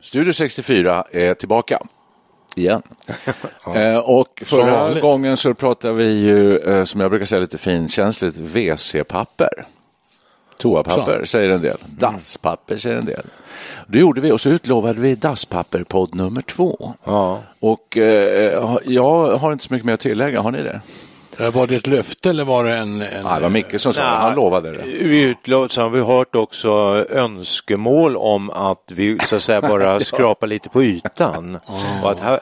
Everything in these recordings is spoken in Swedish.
Studio 64 är tillbaka igen. eh, och förra gången så pratade vi ju, eh, som jag brukar säga lite finkänsligt, WC-papper. Toapapper säger en del, dasspapper säger en del. Det gjorde vi och så utlovade vi dasspapper-podd nummer två. Ja. Och eh, jag har inte så mycket mer att tillägga, har ni det? Eh, Var det ett löfte eller var det en... en Nej, det var Micke som sa det, Nej. han lovade det. Vi utlovat, så har vi hört också önskemål om att vi så att säga bara skrapar lite på ytan. Och att här,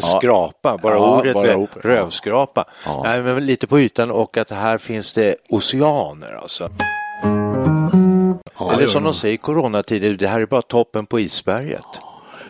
skrapa, bara Ja, ordet, bara ordet, rövskrapa. Ja. Nej, men lite på ytan och att här finns det oceaner alltså. Ja, Eller som de de. säger i coronatider, det här är bara toppen på isberget.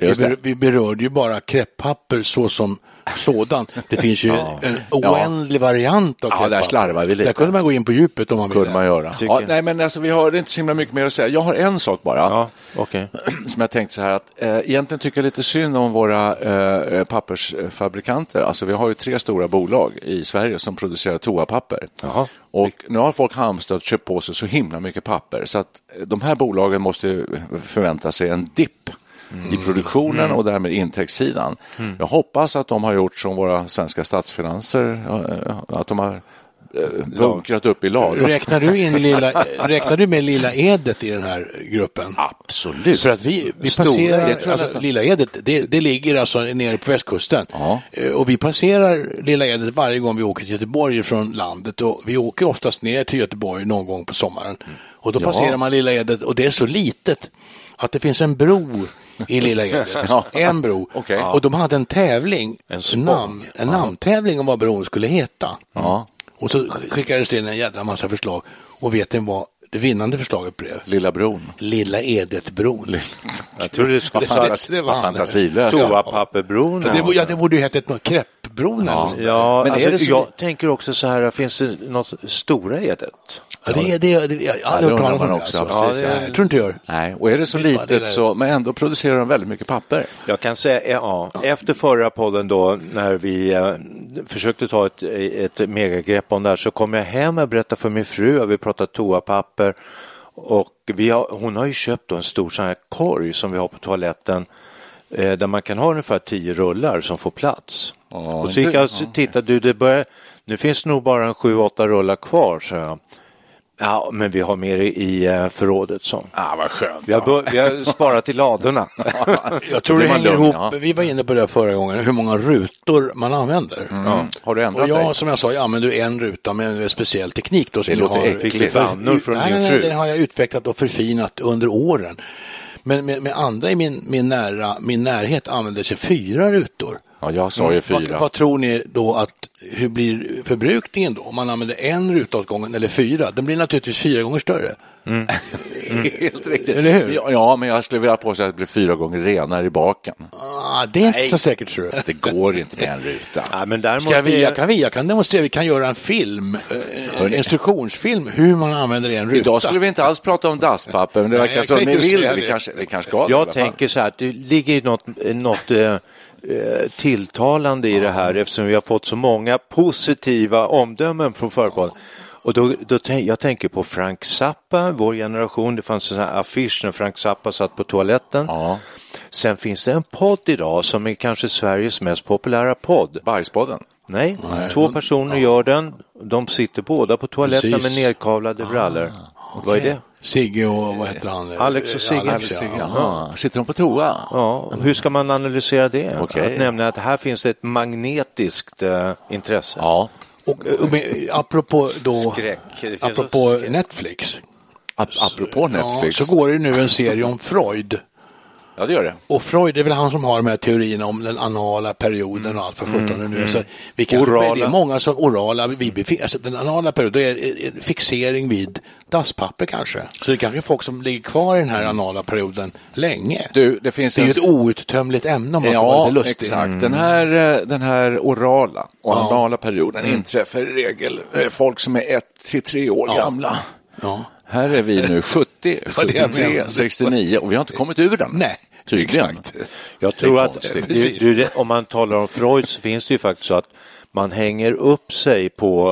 Vi, vi berörde ju bara krepppapper så som sådant. Det finns ju en oändlig variant av Ja, där slarvar vi lite. Där kunde man gå in på djupet om man ville. kunde man göra. Ja, nej, men alltså, vi har inte så himla mycket mer att säga. Jag har en sak bara. Ja, okej. som jag tänkte så här att eh, egentligen tycker jag lite synd om våra eh, eh, pappersfabrikanter. Alltså vi har ju tre stora bolag i Sverige som producerar toapapper. Jaha. Och nu har folk hamstrat och köpt på sig så himla mycket papper så att eh, de här bolagen måste förvänta sig en dipp i produktionen och därmed intäktssidan. Jag hoppas att de har gjort som våra svenska statsfinanser, att de har eh, bunkrat upp i lager. Räknar du, in lilla, räknar du med Lilla Edet i den här gruppen? Absolut. För att vi, vi passerar, det tror jag alltså. Lilla Edet, det, det ligger alltså nere på västkusten. Ja. Eh, Och vi passerar Lilla Edet varje gång vi åker till Göteborg från landet och vi åker oftast ner till Göteborg någon gång på sommaren. Och då Ja. passerar man Lilla Edet och det är så litet att det finns en bro i Lilla Edet. Ja. En bro. Okej. Och de hade en tävling, En namn, en namntävling om vad bron skulle heta. Ja. Och så skickades det in en jädra massa förslag. Och vet ni vad det vinnande förslaget blev? Lilla bron. Lilla Edetbron. Jag tror det skulle han. fantasilöst. Toapapperbron. Ja, det, ja, det borde ju heta något Kreppbron Ja. Ja, Men är alltså, det så- jag tänker också så här, finns det något stora edet? Ja, det, det, det, jag har aldrig hört talas om det. också, Alltså. ja, precis, ja, ja. det, jag tror inte jag gör. Nej, och är det så litet så, men ändå producerar de väldigt mycket papper. Jag kan säga, ja, efter förra podden då när vi eh, försökte ta ett, ett megagrepp om det här så kom jag hem och berättade för min fru och vi pratade toapapper och vi har, hon har ju köpt då en stor sån här korg som vi har på toaletten eh, där man kan ha ungefär tio rullar som får plats. Ja, och så gick jag och tittade, du det börjar, nu finns det nog bara en sju, åtta rullar kvar så jag. Ja, men vi har mer i eh, förrådet så. Ah, vad skönt. Vi har, bör- vi har sparat i ladorna. Jag tror det man hänger lugn, ihop, ja. vi var inne på det förra gången, hur många rutor man använder. Ja. Har du ändrat Och jag, dig? som jag sa, jag använder en ruta med en speciell teknik. Då, som Det låter har, äckligt. Vannor från nej, din nej, den har jag utvecklat och förfinat under åren. Men med, med andra i min, min, nära, min närhet använder sig fyra rutor. Ja, jag sa ju Vad, fyra. vad tror ni då att, hur blir förbrukningen då? Om man använder en ruta åt gången eller fyra? Den blir naturligtvis fyra gånger större. Helt riktigt. Eller hur? Ja, men jag skulle vilja påstå att det blir fyra gånger renare i baken. Ah, det är inte så säkert tror jag. Det går inte med en ruta. Ja, men däremot Ska vi, jag, kan vi, jag kan demonstrera, vi kan göra en film, eh, en instruktionsfilm, hur man använder en ruta. Idag skulle vi inte alls prata om dasspapper, men det Nej, verkar jag som ni vill. Vi kanske, vi kanske ska Jag tänker så här, att det ligger något, något eh, eh, tilltalande i det här eftersom vi har fått så många positiva omdömen från företaget. Och då, då tänk, jag tänker på Frank Zappa, vår generation. Det fanns en sån här affisch när Frank Zappa satt på toaletten. Ja. Sen finns det en podd idag som är kanske Sveriges mest populära podd. Bajspodden. Nej, två personer gör den. De sitter båda på toaletten Precis. med nedkavlade brallor. Vad är det? Sigge och vad heter han? Alex och Sigge. Alex, ja. Jaha. Sitter de på toa? Ja, hur ska man analysera det? Okej. Att nämna att här finns det ett magnetiskt eh, intresse. Ja. Och, och med, apropå då, Skräck. Det finns apropå också skräck. Netflix, Ap apropå Netflix. ja, så går det nu en serie om Freud. Ja, det gör det. Och Freud är väl han som har de här teorierna om den anala perioden och allt för sjutton nu. Så vi kan, Orala. Det är många som orala, vi befinner, alltså den anala perioden är en fixering vid dasspapper kanske. Så det är kanske är folk som ligger kvar i den här anala perioden länge. Du, det finns det är ju en... ett outtömligt ämne om man ska vara Ja, lite lustig. exakt. Den, här, eh, den här orala och anala perioden inträffar i regel eh, folk som är ett till tre år gamla. Ja. Här är vi nu 70, var det jag 73, menade. 69 och vi har inte kommit ur den. Nej, Tydligen. Jag tror att det, det, om man talar om Freud så finns det ju faktiskt så att man hänger upp sig på,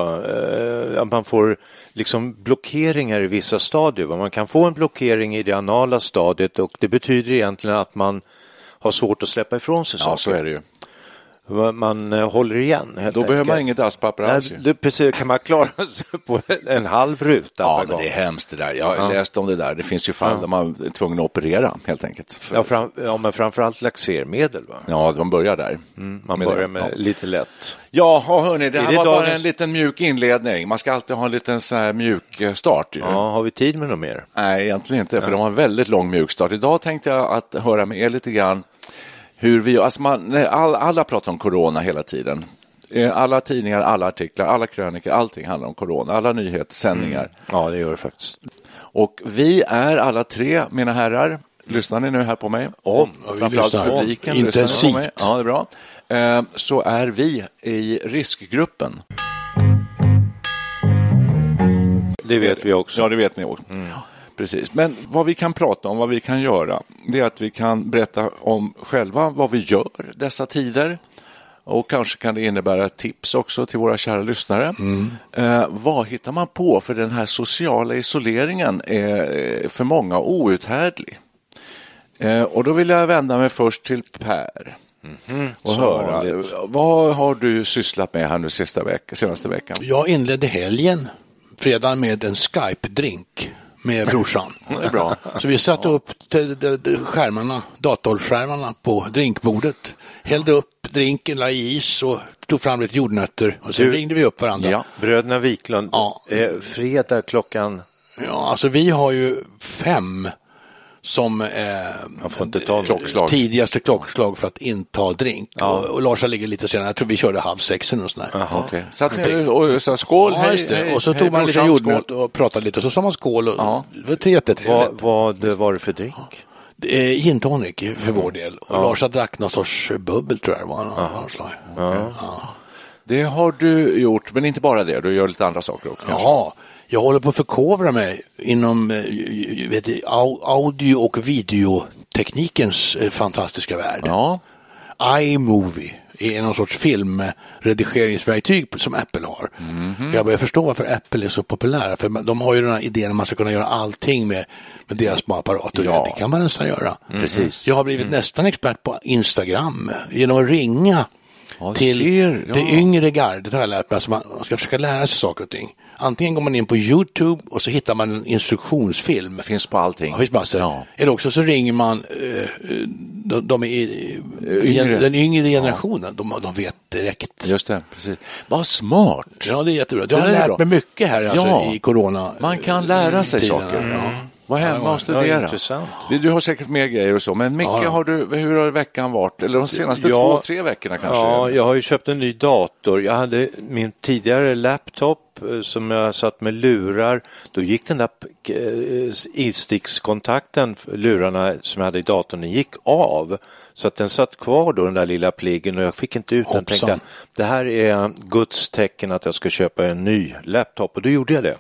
eh, att man får liksom blockeringar i vissa stadier. Man kan få en blockering i det anala stadiet och det betyder egentligen att man har svårt att släppa ifrån sig Ja, saker. så är det ju. Man, man eh, håller igen. Då behöver man inget dasspapper alls. Precis, kan man klara sig på en halv ruta Ja, men gång. det är hemskt det där. Jag har läst om det där. Det finns ju fall där man är tvungen att operera helt enkelt. För- Ja, fram, ja, men framförallt laxermedel. Va? Ja, de börjar där. Man Med börjar med ja. lite lätt. Ja, hörni, det Är här det var bara dagens- en liten mjuk inledning. Man ska alltid ha en liten så här mjuk eh, start. Ju. Ja, har vi tid med något mer? Nej, egentligen inte, för de har en väldigt lång mjukstart. Idag tänkte jag att höra med er lite grann hur vi, alltså man, all, alla pratar om corona hela tiden. Eh, Alla tidningar, alla artiklar, alla krönikor, allting handlar om corona, alla nyhetssändningar. Ja, det gör det faktiskt. Och vi är alla tre, mina herrar, lyssnar ni nu här på mig? Om, Ja, framförallt publiken. Om. lyssnar? Intensivt. Ja, det är bra. Eh, Så är vi i riskgruppen. Det vet vi också. Ja, det vet ni också. Ja, Precis. Men vad vi kan prata om, vad vi kan göra, det är att vi kan berätta om själva vad vi gör dessa tider. Och kanske kan det innebära tips också till våra kära lyssnare. Eh, vad hittar man på? För den här sociala isoleringen är för många outhärdlig. Eh, och då vill jag vända mig först till Per. Och Som höra, vanligt. vad har du sysslat med här nu sista veck senaste veckan? Jag inledde helgen, fredag med en Skype-drink med brorsan. Det är bra. Så vi satte upp skärmarna, datorskärmarna på drinkbordet, hällde upp drinken, la i is och tog fram lite jordnötter och sen Du- ringde vi upp varandra. Ja. Bröderna Wiklund, Ja. fredag klockan... Ja, alltså vi har ju fem som eh, Jag får inte ta Klockslag. tidigaste klockslag för att inta drink. Och, och Larsa ligger lite senare, jag tror vi körde halv sex eller något sånt där. Okej. Satt ni och sa skål, Ja, hej, hej, och så hej, tog man lite jordnöt och pratade lite och så sa man skål. Och Ja. Det var jättetrevligt. Vad, vad var det för drink? Eh, Gin tonic för vår del. Och Larsa drack någon sorts bubbel tror jag det var. Någon slag. Det har du gjort, men inte bara det. Du gör lite andra saker också. kanske. Ja, jag håller på att förkovra mig inom eh, vet audio och videoteknikens eh, fantastiska värld. Ja. iMovie är någon sorts filmredigeringsverktyg som Apple har. Mhm. Jag börjar förstå varför Apple är så populära. För de har ju den här idén att man ska kunna göra allting med, med deras små apparater. Ja. Det kan man nästan göra. Precis. Jag har blivit nästan expert på Instagram genom att ringa Ja, till ser, ja. det yngre gardet har jag lärt mig. Alltså man, ska försöka lära sig saker och ting. Antingen går man in på YouTube och så hittar man en instruktionsfilm. Det finns på allting. Ja, finns massor. Ja. Eller också så ringer man eh, de, de är i, Yngre. den yngre generationen. De, de vet direkt. Just det, precis. Vad smart. Ja, det är jättebra. Jag Ja, har lärt mig mycket här alltså, Ja. i corona. Man kan lära sig saker. Ja. Var hemma Ja, och studera. intressant. Du- har säkert mer grejer och så, men Micke, Ja, ja. har du, hur har veckan varit? Eller de senaste Ja. två, tre veckorna kanske? Ja, jag har ju köpt en ny dator. Jag hade min tidigare laptop eh, som jag satt med lurar. Då gick den där eh, instickskontakten, lurarna som jag hade i datorn, den gick av. Så att den satt kvar då, den där lilla pliggen och jag fick inte ut den. Tänkte, det här är Guds tecken att jag ska köpa en ny laptop och då gjorde jag det.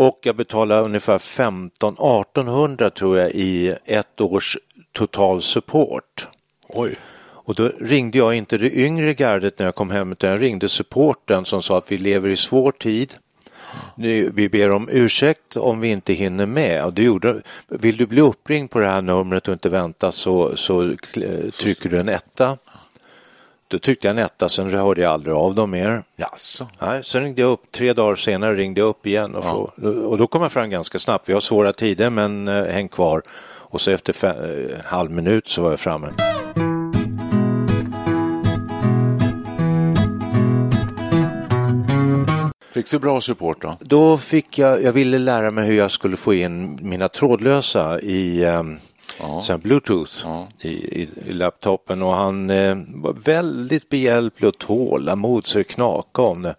Och jag betalade ungefär 15-1800 tror jag i ett års total support. Oj. Och då ringde jag inte det yngre gardet när jag kom hem utan jag ringde supporten som sa att vi lever i svår tid. Vi ber om ursäkt om vi inte hinner med. Och det gjorde, vill du bli uppringd på det här numret och inte vänta så, så trycker du en etta. Då tryckte jag en etta, sen hörde jag aldrig av dem mer. Jaså? Nej, sen ringde jag upp, tre dagar senare ringde jag upp igen och, ja. få, och då kom jag fram ganska snabbt. Vi har svåra tider men eh, häng kvar. Och så efter fem, eh, en halv minut så var jag framme. Fick du bra support då? Då fick jag, jag ville lära mig hur jag skulle få in mina trådlösa i ja. bluetooth ja. i, i, i, laptopen och han eh, var väldigt behjälplig och tålamod så det knakade om det.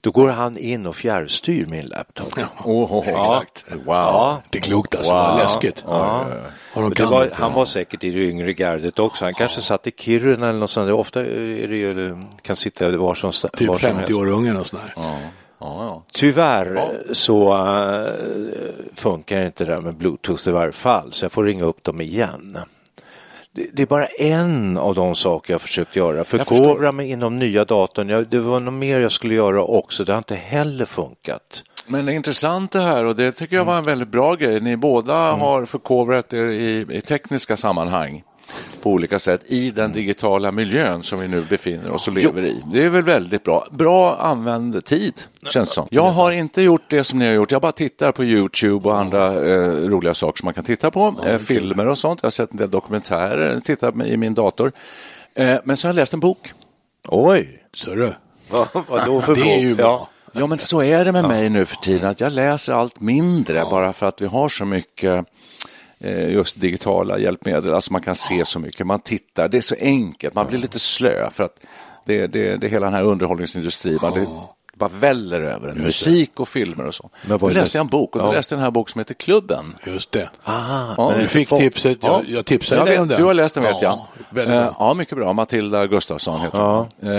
Då går han in och fjärrstyr min laptop. Ja, oh, oh, ja. exakt. Wow. Ja. Det är klokt alltså, wow. läskigt. Ja. Var, han var säkert i det yngre gardet också. Han kanske satt i Kiruna eller något sånt. Ofta är det ju, kan sitta var som helst. Typ 50-åringen och sådär. Ja. Ja, Tyvärr ja. så uh, funkar inte det där med bluetooth i varje fall så jag får ringa upp dem igen det är bara en av de saker jag försökt göra. Förkovra mig inom nya datorn. Jag, det var något mer jag skulle göra också. Det har inte heller funkat. Men det är intressant det här och det tycker jag var en väldigt bra grej. Ni båda mm. har förkovrat er i, i tekniska sammanhang på olika sätt i den digitala miljön som vi nu befinner oss och lever jo. i. Det är väl väldigt bra. Bra använd tid, känns som. Jag har inte gjort det som ni har gjort. Jag bara tittar på Youtube och andra eh, roliga saker som man kan titta på. Eh, filmer och sånt. Jag har sett en del dokumentärer, tittat i min dator. Eh, men så har jag läst en bok. Oj! Så du. Vad då för det är ju bra. Ja, men så är det med mig nu för tiden, att jag läser allt mindre bara för att vi har så mycket Eh, just digitala hjälpmedel, alltså man kan se så mycket, man tittar, det är så enkelt, man blir lite slö för att det, det, det hela den här underhållningsindustrin, man, bara väller över en. Musik och filmer och så. Men då läste jag en bok och då ja. läste jag den här boken som heter Klubben. Just det. Ah, ja, du fick tipset, jag, jag tipsade dig om den. Du har läst den vet ja, jag. Uh, ja, mycket bra. Matilda Gustafsson heter ja. hon. Uh,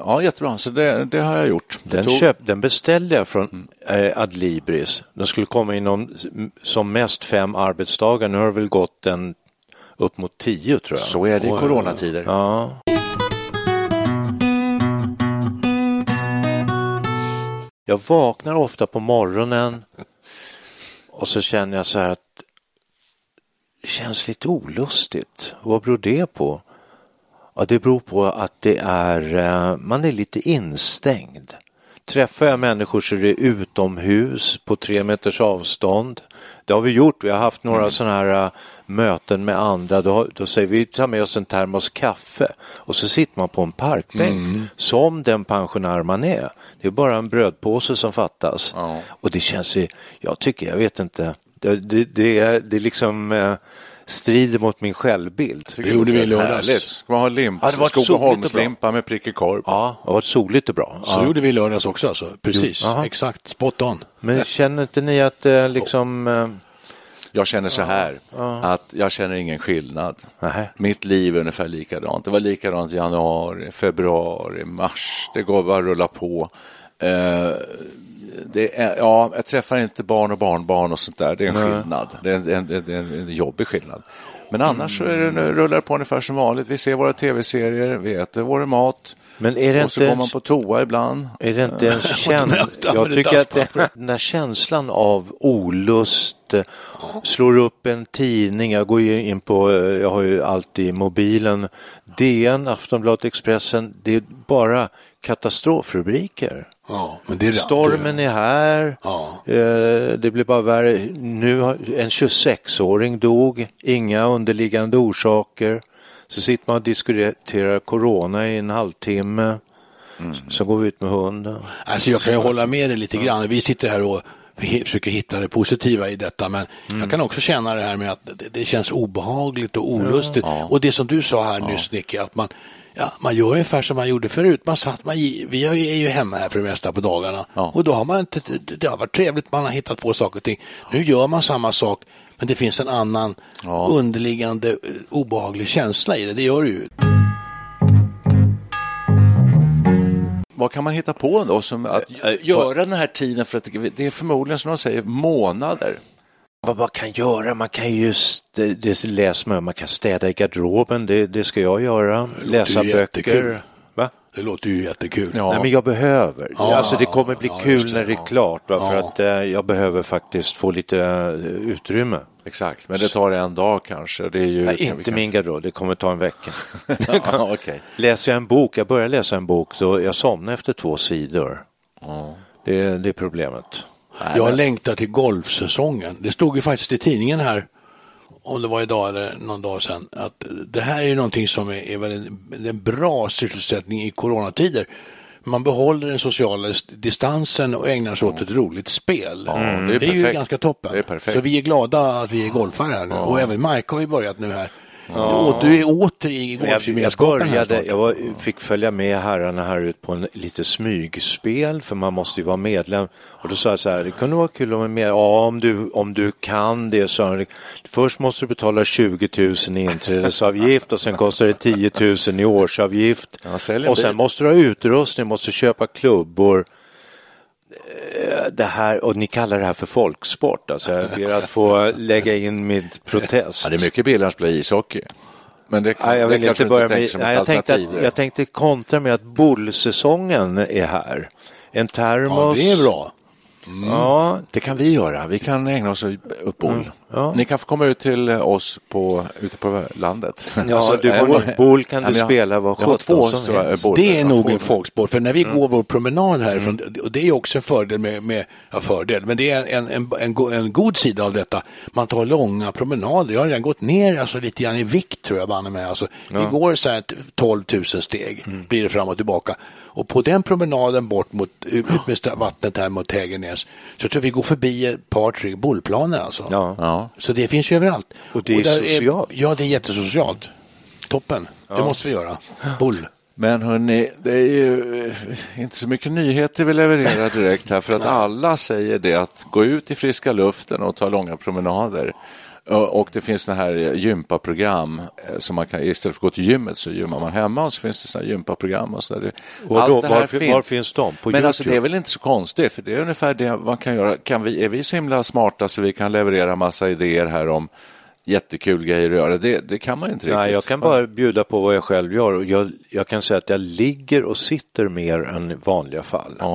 ja, jättebra. Så det, det har jag gjort. Den, tog... köp, den beställde jag från uh, Adlibris. Den skulle komma inom som mest fem arbetsdagar. Nu har det väl gått en upp mot tio tror jag. Så är det i coronatider. Ja. Jag vaknar ofta på morgonen och så känner jag så här att det känns lite olustigt. Vad beror det på? Ja, det beror på att det är, eh, man är lite instängd. Träffar jag människor så är det utomhus på tre meters avstånd. Det har vi gjort. Vi har haft några mm. sådana här uh, möten med andra. Då, då säger vi ta med oss en termos kaffe och så sitter man på en parkbänk mm. som den pensionär man är. Det är bara en brödpåse som fattas. Ja. Och det känns, jag tycker, jag vet inte, det, det, det, är, det är liksom uh, strider mot min självbild. Det gjorde vi i lördags. Ska man ha limp, ja, Skogaholmslimpa med prickig korv? Ja, det har varit soligt och bra. Så ja. gjorde vi i lördags också alltså. Precis, jo, exakt, spot on. Men känner inte ni att det liksom eh, jag känner så här, att jag känner ingen skillnad. Aha. Mitt liv är ungefär likadant. Det var likadant i januari, februari, mars. Det går bara att rulla på. Det är, ja, jag träffar inte barn och barnbarn och sånt där. Det är en skillnad. Det är en, en, en, en jobbig skillnad. Men annars så är det, nu rullar det på ungefär som vanligt. Vi ser våra tv-serier, vi äter vår mat. Men är det och så går man på toa ibland. Är det inte en känsla? Jag tycker att det, den där känslan av olust, eh, slår upp en tidning, jag går ju in på, eh, jag har ju alltid i mobilen, DN, Aftonbladet, Expressen, det är bara katastrofrubriker. Ja, är Stormen är här, ja. Eh, det blir bara värre. Nu har en 26-åring dog, inga underliggande orsaker. Så sitter man och diskuterar corona i en halvtimme. Mm. Så går vi ut med hunden. Alltså jag kan ju hålla med dig lite grann. Vi sitter här och försöker hitta det positiva i detta. Men mm. jag kan också känna det här med att det, det känns obehagligt och olustigt. Ja. Och det som du sa här ja. nyss Nicky, att man, ja, man gör ungefär som man gjorde förut. Man satt, man, vi är ju hemma här för det mesta på dagarna. Ja. Och då har man inte, det har varit trevligt, man har hittat på saker och ting. Nu gör man samma sak men det finns en annan ja. underliggande eh, obehaglig känsla i det, det gör det ju. Vad kan man hitta på då som att göra den här tiden för att det är förmodligen som de säger månader Vad man kan göra, man kan just, det, det läser man, man kan städa i garderoben, det, det ska jag göra, läsa böcker. jättekul. Va? Det låter ju jättekul. Ja. Nej, men jag behöver. Ja, alltså det kommer bli ja, kul det, när det är klart, va? för att eh, jag behöver faktiskt få lite eh, utrymme. Exakt, men det tar en dag kanske. Det är ju, Nej, inte kan- min garderob, det kommer ta en vecka. ja, okej. Läser jag en bok, jag börjar läsa en bok, så jag somnar efter två sidor. Det, det är problemet. Jag längtar till golfsäsongen. Det stod ju faktiskt i tidningen här, om det var idag eller någon dag sedan, att det här är någonting som är, är väl en, en bra sysselsättning i coronatider. Man behåller den sociala distansen och ägnar sig åt ett roligt spel. det är det är ju ganska toppen. Så vi är glada att vi är golfare här nu. Och även Mark har ju börjat nu här. Och du är åter i Jag, jag, golfgemenskapen här började, jag var, fick följa med herrarna här ut på en lite smygspel för man måste ju vara medlem. Och då sa jag så här, det kunde vara kul om, med, ja, om, du, om du kan det. Så han, först måste du betala 20 000 i inträdesavgift och sen kostar det 10 000 i årsavgift. Ja, och sen måste du ha utrustning, måste köpa klubbor. Eh, Det här, och ni kallar det här för folksport. Alltså, jag ber att få lägga in mitt protest. Ja, det är mycket billigare att spela ishockey. Men det, Nej, jag vill inte börja tänker med... Nej, jag, tänkte att, jag tänkte kontra med att bullsäsongen är här. En Ja, termos. det är bra. Ja, Det kan vi göra. Vi kan ägna oss åt boll. Mm, ja. Ni kan få komma ut till oss på, ute på landet. Ja, du äh, får- boll kan du jag- spela vad Jag har sjutton två som stora helst. bollar. Det är nog en folksport, för när vi Mm. går vår promenad härifrån, och det är också en fördel med, med ja, fördel, men det är en, en, en, en god sida av detta. Man tar långa promenader. Jag har redan gått ner alltså, lite grann i vikt tror jag banne mig. Alltså, Vi går så här t- 12 000 steg, Mm. blir det fram och tillbaka. Och på den promenaden bort mot, ut med vattnet här mot Hägernäs, så tror jag vi går förbi ett par, tre bollplaner alltså. Ja. Ja. Så det finns ju överallt. Och det är där socialt. ja, det är jättesocialt. Toppen. Det måste vi göra. Bull. Men hörni, det är ju eh, inte så mycket nyheter vi levererar direkt här för att alla säger det att gå ut i friska luften och ta långa promenader. Och det finns sådana här gympaprogram eh, som man kan, istället för att gå till gymmet så gymmar man hemma och så finns det sådana här gympaprogram och så där. Och Allt då, det här var, var finns de? På Men alltså YouTube? det är väl inte så konstigt för det är ungefär det man kan göra. Kan vi, är vi så himla smarta så vi kan leverera massa idéer här om jättekul grejer att göra? Det, det kan man ju inte riktigt. Nej, jag kan bara bjuda på vad jag själv gör. Jag, jag kan säga att jag ligger och sitter mer än vanliga fall. Ja.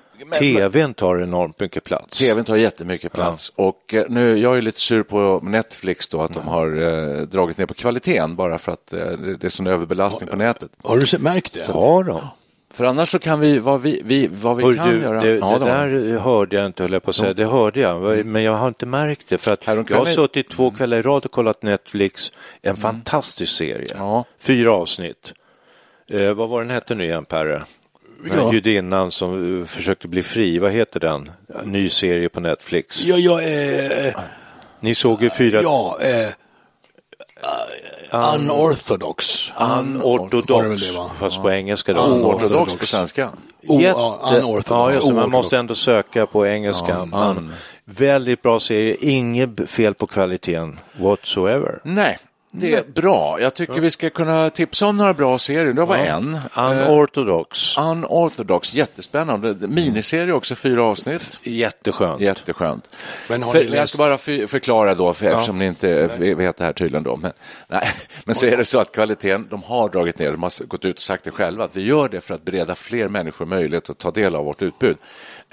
TVn tar enormt mycket plats. TVn tar jättemycket plats och eh, nu, jag är lite sur på Netflix då att de har eh, dragit ner på kvaliteten bara för att eh, det är sån överbelastning på nätet. Har du märkt det? Har de? För annars så kan vi, vad vi, vi, vad vi Hör kan du, göra. det, Ja, det de har. där hörde jag inte, höll jag på att säga. Det hörde jag, men jag har inte märkt det. För att jag har suttit två kvällar i rad och kollat Netflix. En fantastisk serie. Ja. Fyra avsnitt. Eh, vad var den hette nu igen, Perre? Den Ja. Judinnan som eh, försökte bli fri. Vad heter den? Ny serie på Netflix. Ja, ja, eh, eh, Ni såg ju fyra... ja eh, Unorthodox. Va? fast på engelska. Då. Ortodox på svenska. Jätte... ja, unorthodox. Ja, just det, man måste ändå söka på engelska. Un. Väldigt bra serie, inget fel på kvaliteten whatsoever. Nej, det är bra. Jag tycker vi ska kunna tipsa om några bra serier. Det var en. Eh, Unorthodox, Unorthodox, jättespännande. Miniserie också, fyra avsnitt. jätteskönt. Jätteskönt. Men har För, ni jag läst- ska bara för, förklara då, för, eftersom ni inte vet det här tydligen då. Men, nej, men så är det så att kvaliteten, de har dragit ner, de har gått ut och sagt det själva, att vi gör det för att bereda fler människor möjlighet att ta del av vårt utbud.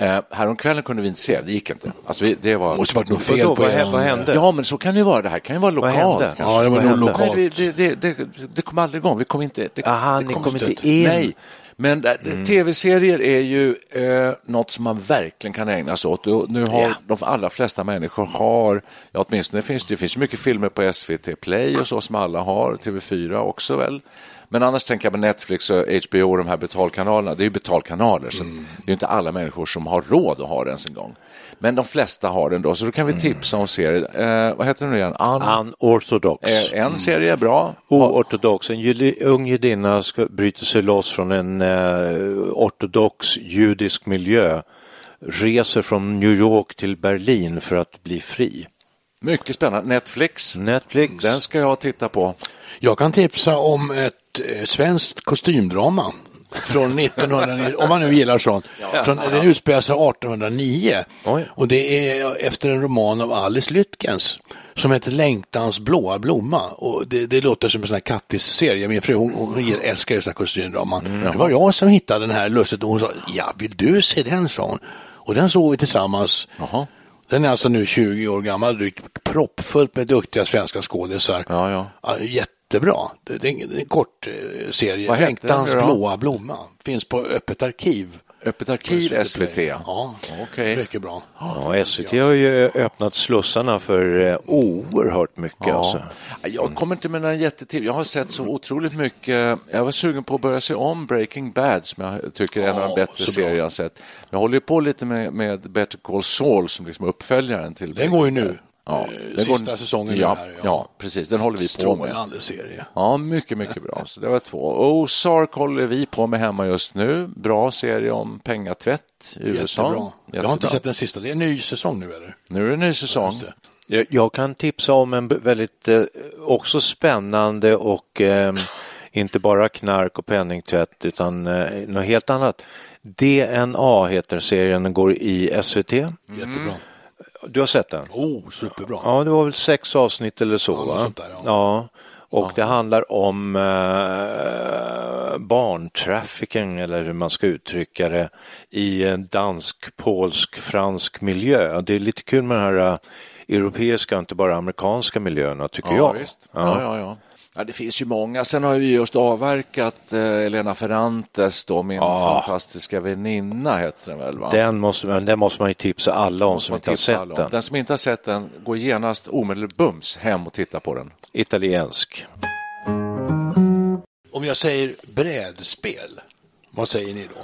Eh, häromkvällen kunde vi inte se, det gick inte. Alltså, vi, det var... Det måste varit något fel Vadå, på vad, er. vad hände? Ja, men så kan det ju vara. Det här kan ju vara lokalt. Ja, det var hände? lokalt. Nej, det, det, det, det, det kom aldrig igång. Vi kom inte... Det, Aha, det ni kom kom inte inte in. Nej. Men äh, tv-serier är ju eh, något som man verkligen kan ägna sig åt. Och nu har Ja. de allra flesta människor har, ja, åtminstone finns det finns mycket filmer på SVT Play och så som alla har, TV4 också väl. Men annars tänker jag på Netflix och HBO och de här betalkanalerna. Det är ju betalkanaler, så det är ju inte alla människor som har råd att ha det ens en gång. Men de flesta har den då, så då kan vi tipsa om serier. Eh, vad heter den nu igen? An- Unorthodox. eh, en serie är bra. Oortodox, en judi- ung judinna ska bryter sig loss från en eh, ortodox judisk miljö, reser från New York till Berlin för att bli fri. Mycket spännande. Netflix. Netflix. Den ska jag titta på. Jag kan tipsa om ett eh, svenskt kostymdrama från 1909, om man nu gillar sånt. Från, den utspelar sig 1809 Oj. och det är efter en roman av Alice Lytkens som heter Längtans blåa blomma. Och det, det låter som en sån här kattis-serie. Min fru hon, hon älskar ju kostymdraman. Det var jag som hittade den här lustigt och hon sa, ja vill du se den sa hon. Och den såg vi tillsammans. Jaha. Den är alltså nu 20 år gammal, drygt proppfullt med duktiga svenska skådisar. Ja, ja. Jättebra. Det det är en, det är en kort eh, serie. Vad hette den blåa blomma. Finns på Öppet arkiv. Öppet arkiv SVT. Ja, Okej. mycket bra. Ja, SVT har ju öppnat slussarna för eh, oerhört mycket. Ja. Alltså. Jag kommer inte med några jättetips. Jag har sett så otroligt mycket. Jag var sugen på att börja se om Breaking Bad som jag tycker är en av de bättre serier jag har sett. Jag håller på lite med, med Better Call Saul som liksom uppföljaren till Den går ju nu. Ja, Eh, den sista säsongen är ja, här, ja. ja. precis. Den håller vi på med. Strålande serie. Ja, mycket, mycket bra. Så det var två. Ozark håller vi på med hemma just nu. Bra serie om pengatvätt i USA. Jättebra. Jag har inte sett den sista. Det är en ny säsong nu eller? Nu är det en ny säsong. Jag, jag kan tipsa om en väldigt eh, också spännande och eh, inte bara knark och penningtvätt utan eh, något helt annat. DNA heter serien, den går i SVT. Jättebra. Du har sett den? Oh, superbra. Ja, det var väl sex avsnitt eller så. Ja, va? där, ja. ja. Och det handlar om eh, barntrafficking eller hur man ska uttrycka det i en dansk, polsk, fransk miljö. Det är lite kul med den här eh, europeiska, inte bara amerikanska miljöerna tycker Ja, jag. visst. Ja. Ja, ja, ja. det finns ju många. Sen har vi just avverkat eh, Elena Ferrantes, då, min Ja. fantastiska väninna, heter den väl? Va? Den, måste, man- den måste man ju tipsa alla om som inte har sett den. Den som inte har sett den, går genast omedelbart bums hem och titta på den. Italiensk. Om jag säger brädspel, vad säger ni då?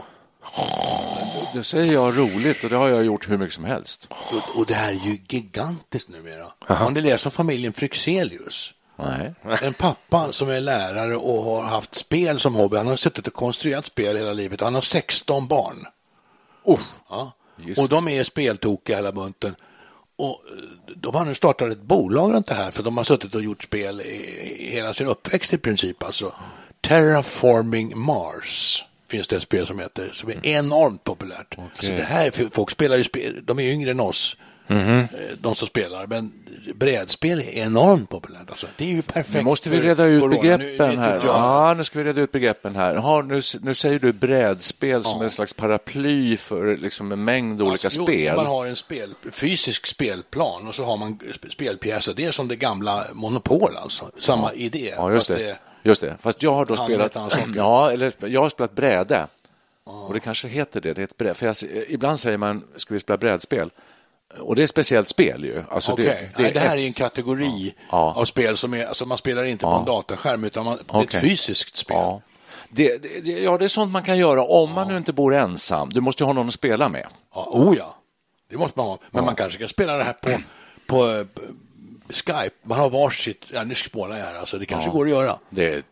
Det säger jag roligt och det har jag gjort hur mycket som helst. Och, och det här är ju gigantiskt numera. Har ni läst om familjen Fryxelius? Nej. En pappa som är lärare och har haft spel som hobby. Han har suttit och konstruerat spel hela livet. Han har 16 barn. Oh, Ja. Och de är speltokiga hela bunten. Och eh, de har nu startat ett bolag runt det här för de har suttit och gjort spel i, hela sin uppväxt i princip. Alltså Terraforming Mars finns det ett spel som heter, som är enormt populärt. Alltså det här, folk spelar ju spel, de är yngre än oss, eh, de som spelar, men brädspel är enormt populärt. Alltså, det är ju perfekt Nu måste vi reda ut corona. Begreppen här. Ja, nu ska vi reda ut begreppen här. Ja, nu, nu säger du brädspel som en slags paraply för liksom en mängd olika Alltså, jo, spel. Man har en spel, fysisk spelplan och så har man sp- spelpjäser. Det är som det gamla Monopol alltså. Samma idé. Ja, just fast det. Just det. Fast jag har då spelat, ja, eller jag har spelat bräde. Och det kanske heter det, det är ett bräde. För jag, ibland säger man, ska vi spela brädspel? Och det är ett speciellt spel ju. Alltså Okej, det, det, det här ett- är en kategori Ja. av spel som är, alltså man spelar inte på Ja. en dataskärm utan man, Okej. ett fysiskt spel. Ja. Det, det, ja, det är sånt man kan göra om man nu inte bor ensam. Du måste ju ha någon att spela med. Ja, oh ja, det måste man ha. Men man kanske kan spela det här på, på, Skype, man har varsitt, ja nu spånar jag här, alltså det kanske går att göra. Det,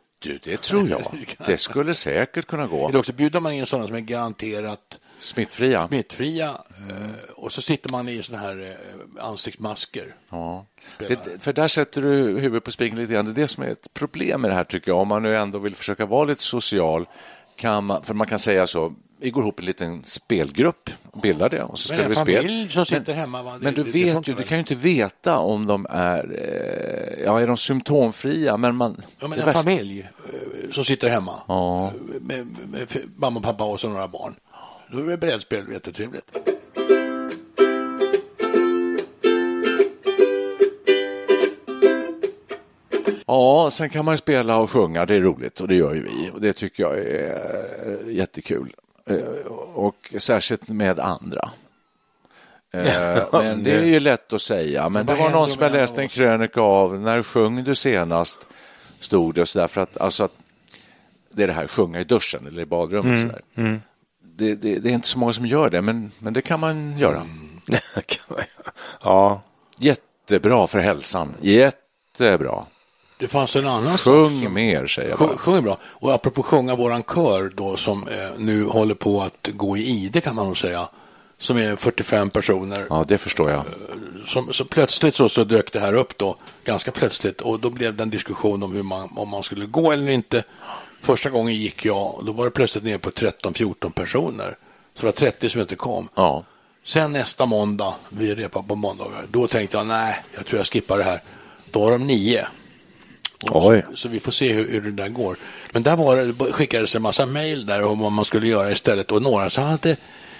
det tror jag. Det skulle säkert kunna gå. Eller också bjuder man in sådana som är garanterat Smittfria. smittfria eh, och så sitter man i sådana här eh, ansiktsmasker. Ja. Det, för där sätter du huvudet på spiken lite grann. Det är det som är ett problem med det här tycker jag. Om man nu ändå vill försöka vara lite social, kan man, för man kan säga så, vi går ihop en liten spelgrupp, bildar det och så spelar vi spel. som sitter hemma, va? Det- men du det- det vet inte ju, du kan ju inte veta om de är, eh, ja, är de symptomfria, men man... Ja, men det en värsta- familj som sitter hemma Ja. med, med, med mamma, pappa och så några barn. Då är det brädspel jättetrevligt. Ja, sen kan man spela och sjunga, det är roligt och det gör ju vi och det tycker jag är jättekul. Eh, Och särskilt med andra. Eh, Men det är ju lätt att säga, men det var någon som jag läste en krönika av, när sjöng du senast? Stod det så där, för att, alltså att det är det här sjunga i duschen eller i badrummet. Så där. Det, det, det är inte så många som gör det, men, men det kan man göra. ja, Jättebra för hälsan, jättebra. Det fanns en annan sak Sjung som- mer, säger jag bara. Sjung, bra. Och apropå sjunga, våran kör då som eh, nu håller på att gå i ide kan man nog säga. Som är 45 personer. Ja, det förstår jag. Som, så plötsligt så, så dök det här upp då, ganska plötsligt. Och då blev det en diskussion om hur man, om man skulle gå eller inte. Första gången gick jag, då var det plötsligt ner på 13-14 personer. Så det var 30 som inte kom. Ja. Sen nästa måndag, vi repar på måndagar, då tänkte jag nej, jag tror jag skippar det här. Då var de nio. Så, så vi får se hur, hur det där går. Men där var det, skickades en massa mejl där om vad man skulle göra istället. Och några så hade,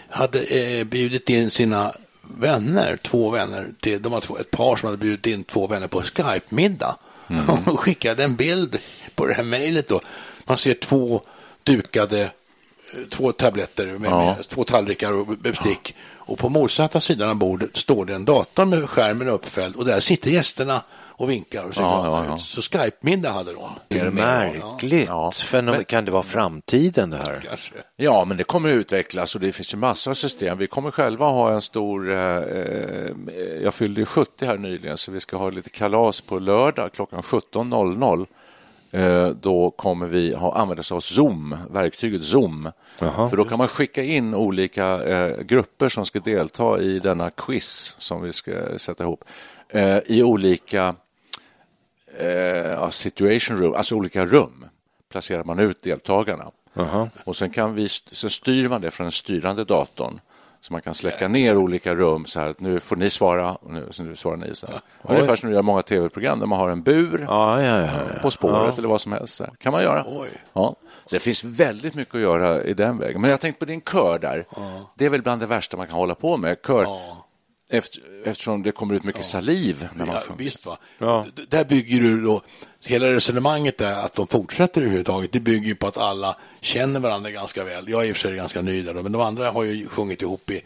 hade eh, bjudit in sina vänner, två vänner, till, de var två, ett par som hade bjudit in två vänner på Skype-middag. Och skickade en bild på det här mejlet då. Man ser två dukade, eh, två tabletter med, med två tallrikar och bestick. Och på motsatta sidan av bordet står det en dator med skärmen uppfälld och där sitter gästerna och vinkar och ser Ja, ja, ja. ut. Så Skype-middag hade de. det är märkligt. Ja. Fenomen. Kan det vara framtiden det här? Kanske. Ja, men det kommer att utvecklas och det finns ju massor av system. Vi kommer själva ha en stor... Eh, eh, jag fyllde ju 70 här nyligen, så vi ska ha lite kalas på lördag klockan 17.00. Eh, då kommer vi ha, använda oss av Zoom, verktyget Zoom. För då kan man skicka in olika eh, grupper som ska delta i denna quiz som vi ska sätta ihop eh, i olika situation room, alltså olika rum placerar man ut deltagarna. Och sen, kan vi, sen styr man det från den styrande datorn. Så man kan släcka ner olika rum så här att nu får ni svara och nu, så nu svarar ni. Så här. Ungefär som du gör många tv-program där man har en bur Ja, ja, ja. ja. På spåret eller vad som helst. Så här. kan man göra. Oj. Ja. Så det finns väldigt mycket att göra i den vägen. Men jag tänkte på din kör där. Det är väl bland det värsta man kan hålla på med. Kör. Efter, eftersom det kommer ut mycket saliv när man Ja, sjunger. visst va. Ja. D- Där bygger du då, hela resonemanget där att de fortsätter överhuvudtaget, det bygger ju på att alla känner varandra ganska väl. Jag är i och för sig ganska ny där, då, men de andra har ju sjungit ihop i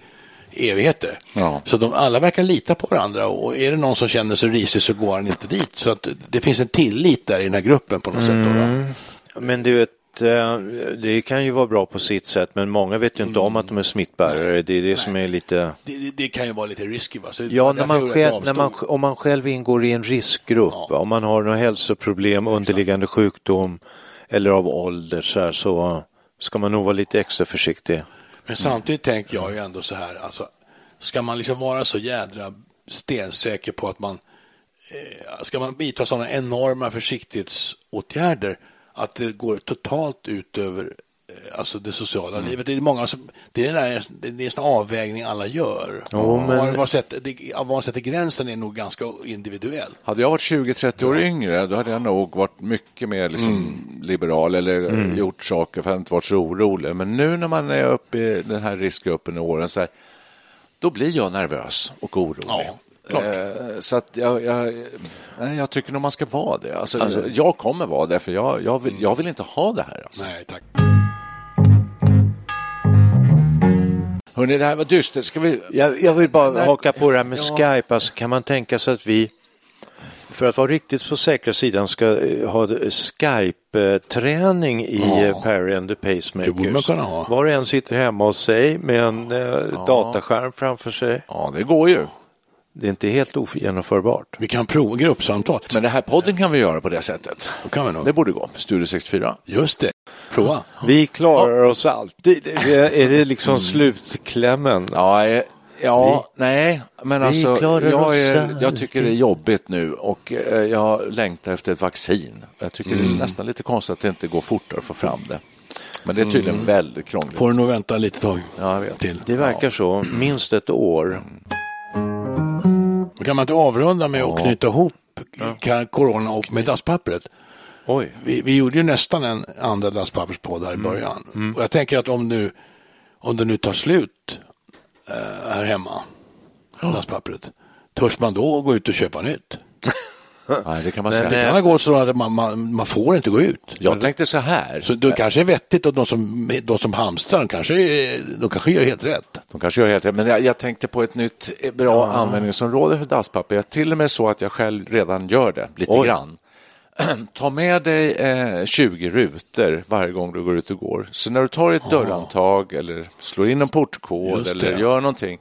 evigheter. Ja. Så de alla verkar lita på varandra och är det någon som känner sig risig så går han inte dit. Så att det finns en tillit där i den här gruppen på något sätt. Då, va? Men du eh, det kan ju vara bra på sitt sätt, men många vet ju inte om att de är smittbärare. Det är det som är lite... Det, det, det kan ju vara lite risky. Va? Så Ja, när man själv, när man, om man själv ingår i en riskgrupp, om man har några hälsoproblem, underliggande sjukdom eller av ålder så, här, så ska man nog vara lite extra försiktig. Men samtidigt tänker jag ju ändå så här, alltså, ska man liksom vara så jädra stensäker på att man eh, ska man vidta sådana enorma försiktighetsåtgärder att det går totalt ut över eh, alltså det sociala Mm. livet. Det är många som, det är, där, det är en avvägning alla gör. Jo, men- Var, var, sätter, det, var sätter gränsen är nog ganska individuell. Hade jag varit 20-30 år yngre, då hade jag nog varit mycket mer liksom liberal eller gjort saker för att inte varit så orolig. Men nu när man är uppe i den här riskgruppen i åren, så här, då blir jag nervös och orolig. Ja. Eh, Så att jag, jag, nej, jag tycker nog man ska vara det. Alltså, jag kommer vara det, för jag, jag, vill, jag vill inte ha det här. Alltså. Nej, tack. Hörrni, det här var dystert. Ska vi... Jag, jag vill bara Nej. haka på det här med Ja. Skype. Alltså, kan man tänka sig att vi, för att vara riktigt på säkra sidan, ska eh, ha Skype-träning i Ja. ja. Perry and the Pacemakers? Det borde man kunna ha. Var och en sitter hemma hos sig med en eh, dataskärm framför sig. Ja, det går ju. Det är inte helt ogenomförbart. Vi kan prova gruppsamtal. Men det här podden kan vi göra på det sättet. Då kan vi nog. Det borde gå. Studio 64. Just det. Prova. Vi klarar oss alltid. Är det liksom slutklämmen? Ja, eh, ja nej, men Vi alltså klarar oss jag, är, jag tycker det är jobbigt nu och eh, jag längtar efter ett vaccin. Jag tycker det Mm. är nästan lite konstigt att det inte går fortare att få fram det. Men det är tydligen väldigt krångligt. Får du nog vänta lite tag Ja, jag vet. till. Det verkar så. Minst ett år. Men kan man inte avrunda med att knyta ihop corona och med dasspappret? Oj. Vi, vi gjorde ju nästan en andra dasspapperspodd här i början. Och jag tänker att om, nu, om det nu tar slut eh, här hemma, dasspappret, törs man då gå ut och köpa nytt? Nej, det kan man Det säga. kan gå så att man, man, man får inte gå ut. Jag tänkte så här. Så det kanske är vettigt att de som, de som hamstrar, de kanske, de kanske gör helt rätt. De kanske gör helt rätt, men jag, jag tänkte på ett nytt eh, bra användningsområde för dasspapper. Till och med så att jag själv redan gör det lite Oj. grann. Ta med dig eh, 20 rutor varje gång du går ut och går. Så när du tar ett dörrhandtag eller slår in en portkod eller det. gör någonting,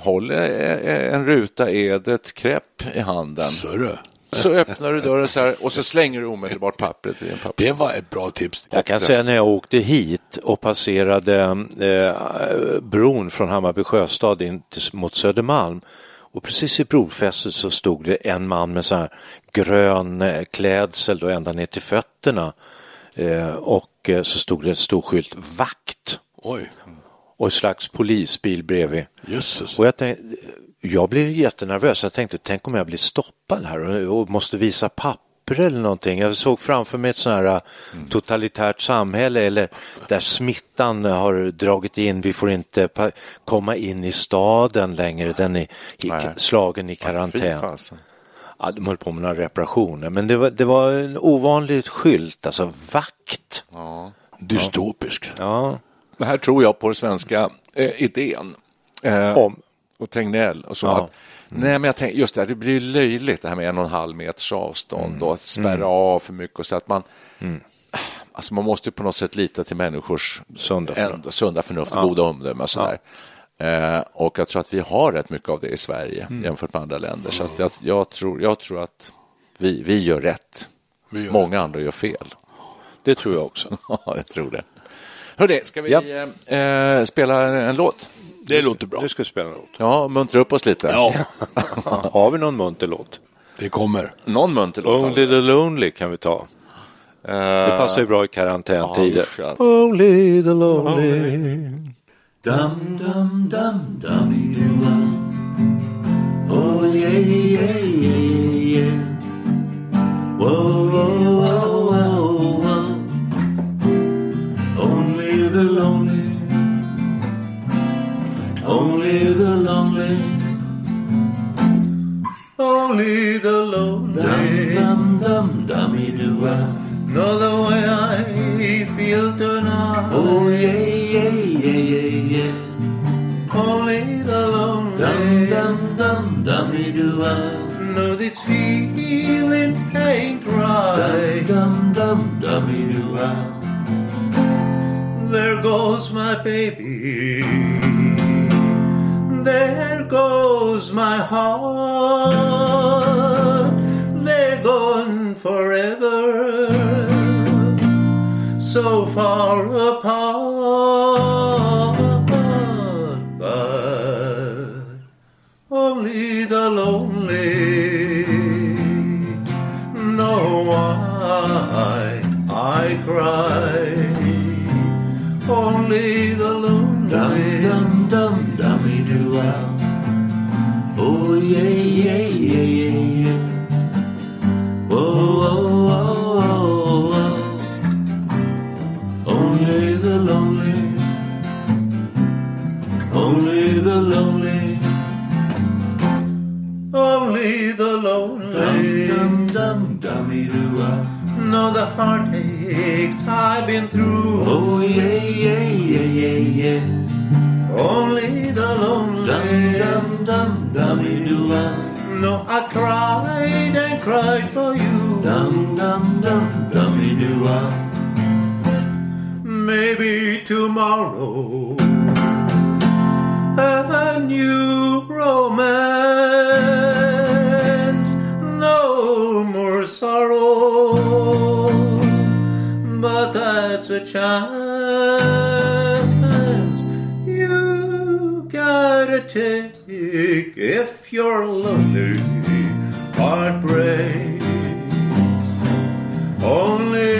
håll eh, en ruta edet krepp i handen. Sörre. Så öppnar du dörren så här och så slänger du omedelbart pappret i en papper. Det var ett bra tips. Jag kan säga när jag åkte hit och passerade eh, bron från Hammarby sjöstad in till, mot Södermalm och precis i brofästet så stod det en man med så här grön eh, klädsel då ända ner till fötterna eh, och eh, så stod det en stor skylt vakt Oj, och en slags polisbil bredvid. jösses. Och jag, tänkte, jag blev jättenervös. Jag tänkte, tänk om jag blir stoppad här och, och måste visa papper eller någonting. Jag såg framför mig ett sånt här äh, totalitärt samhälle eller där smittan har dragit in. Vi får inte komma in i staden längre. Den är slagen i karantän. Ja, de höll på med några reparationer, men det var, det var en ovanlig skylt, alltså vakt. Dystopiskt. Ja, Det här tror jag på den svenska eh, idén. Eh, Om. Och Tegnell och så. Ja. Att, nej, men jag tänker, just det, här, det blir löjligt det här med en och en halv meters avstånd och att spärra av för mycket och så att man Alltså man måste på något sätt lita till människors Sunda förnuft. sunda förnuft, goda omdöme och sådär. Eh, och jag tror att vi har rätt mycket av det i Sverige jämfört med andra länder. Så att jag, jag, tror, jag tror att vi, vi gör rätt. Vi gör Många andra gör fel. det tror jag också. Ja, jag tror det. Hörde, ska vi Japp. eh, spela en, låt? Det låter bra. Nu ska vi spela en låt. Ja, muntra upp oss lite. Ja, Har vi någon munter låt? det kommer. Någon munter låt. Only the lonely kan vi ta. Det passar ju bra i karantäntider. Ja, Only the lonely. Dum dum dum dummy doo Oh yeah yeah yeah yeah yeah. Doo Know the way I feel tonight. Oh yeah yeah yeah yeah yeah. Only the lonely. Dum dum dum dummy doo Know this feeling ain't right. Dum dum dum dummy doo There goes my baby. There goes my heart. Far apart. But only the lonely know why I cry. Only the lonely. Dum dum dum dummy doo Oh yeah yeah yeah yeah yeah. Take if you're lonely. Heartbreak, only